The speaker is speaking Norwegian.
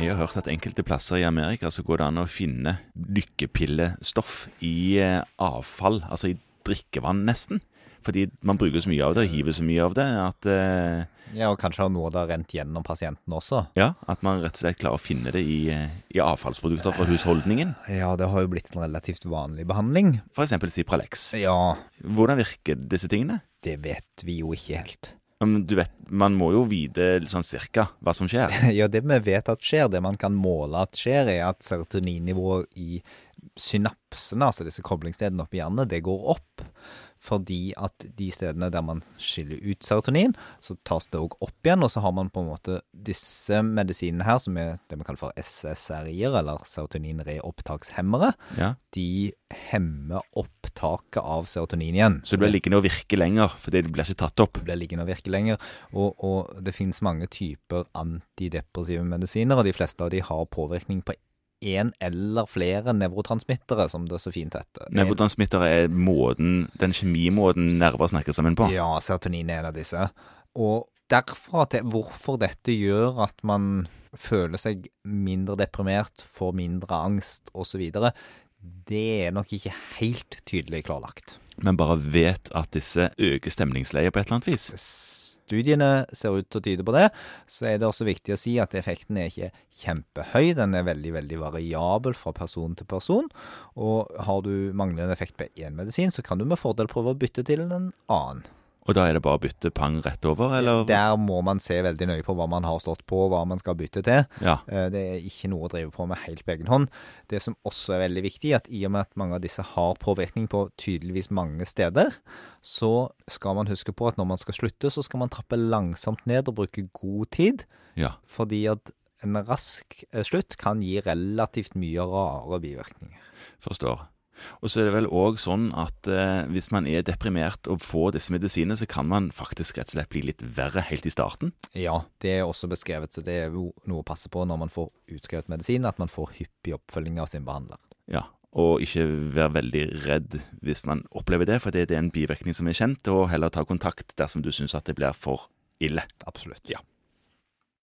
Jeg har hørt at enkelte plasser i Amerika så går det an å finne lykkepillestoff i eh, avfall, altså i drikkevann nesten. Fordi man bruker så mye av det og hiver så mye av det at eh, Ja, og kanskje har noe det rent gjennom pasienten også. Ja, at man rett og slett klarer å finne det i, eh, i avfallsprodukter fra husholdningen. Ja, det har jo blitt en relativt vanlig behandling. F.eks. Cipralex. Ja, Hvordan virker disse tingene? det vet vi jo ikke helt. Men Du vet, Man må jo vite sånn cirka hva som skjer. Ja, det vi vet at skjer, det man kan måle at skjer, er at serotoninnivået i synapsene, altså disse koblingsstedene oppi hjernen, det går opp. Fordi at de stedene der man skiller ut serotonin, så tas det òg opp igjen. Og så har man på en måte disse medisinene her, som er det vi kaller for SSRI-er, eller serotoninreopptakshemmere. Ja. De hemmer opptaket av serotonin igjen. Så det blir liggende og virke lenger, fordi det blir ikke tatt opp. Det blir liggende og virke lenger. Og, og det finnes mange typer antidepressive medisiner, og de fleste av de har påvirkning på én eller flere nevrotransmittere, som det er så fint heter. Nevrotransmittere er måten, den kjemimåten nerver snakker sammen på. Ja, serotonin er en av disse. Og derfra til hvorfor dette gjør at man føler seg mindre deprimert, får mindre angst osv., det er nok ikke helt tydelig klarlagt. Men bare vet at disse øker stemningsleiet på et eller annet vis. Studiene ser ut til å tyde på det, så er det også viktig å si at effekten er ikke kjempehøy. Den er veldig veldig variabel fra person til person. Og har du manglende effekt på én medisin, så kan du med fordel prøve å bytte til en annen. Og da er det bare å bytte pang rett over, eller? Der må man se veldig nøye på hva man har stått på, og hva man skal bytte til. Ja. Eh, Det er ikke noe å drive på med helt på egen hånd. Det som også er veldig viktig, at i og med at mange av disse har påvirkning på tydeligvis mange steder, så skal man huske på at når man skal slutte, så skal man trappe langsomt ned og bruke god tid. ja. Fordi at en rask eh, slutt kan gi relativt mye rare bivirkninger. Forstår. Og så er det vel òg sånn at eh, hvis man er deprimert og får disse medisinene, så kan man faktisk rett og slett bli litt verre helt i starten. Ja, det er også beskrevet, så det er jo noe å passe på når man får utskrevet medisin, at man får hyppig oppfølging av sin behandler. Ja. Og ikke være veldig redd hvis man opplever det, for det er en bivirkning som er kjent, og heller ta kontakt dersom du syns at det blir for ille. Absolutt. Ja.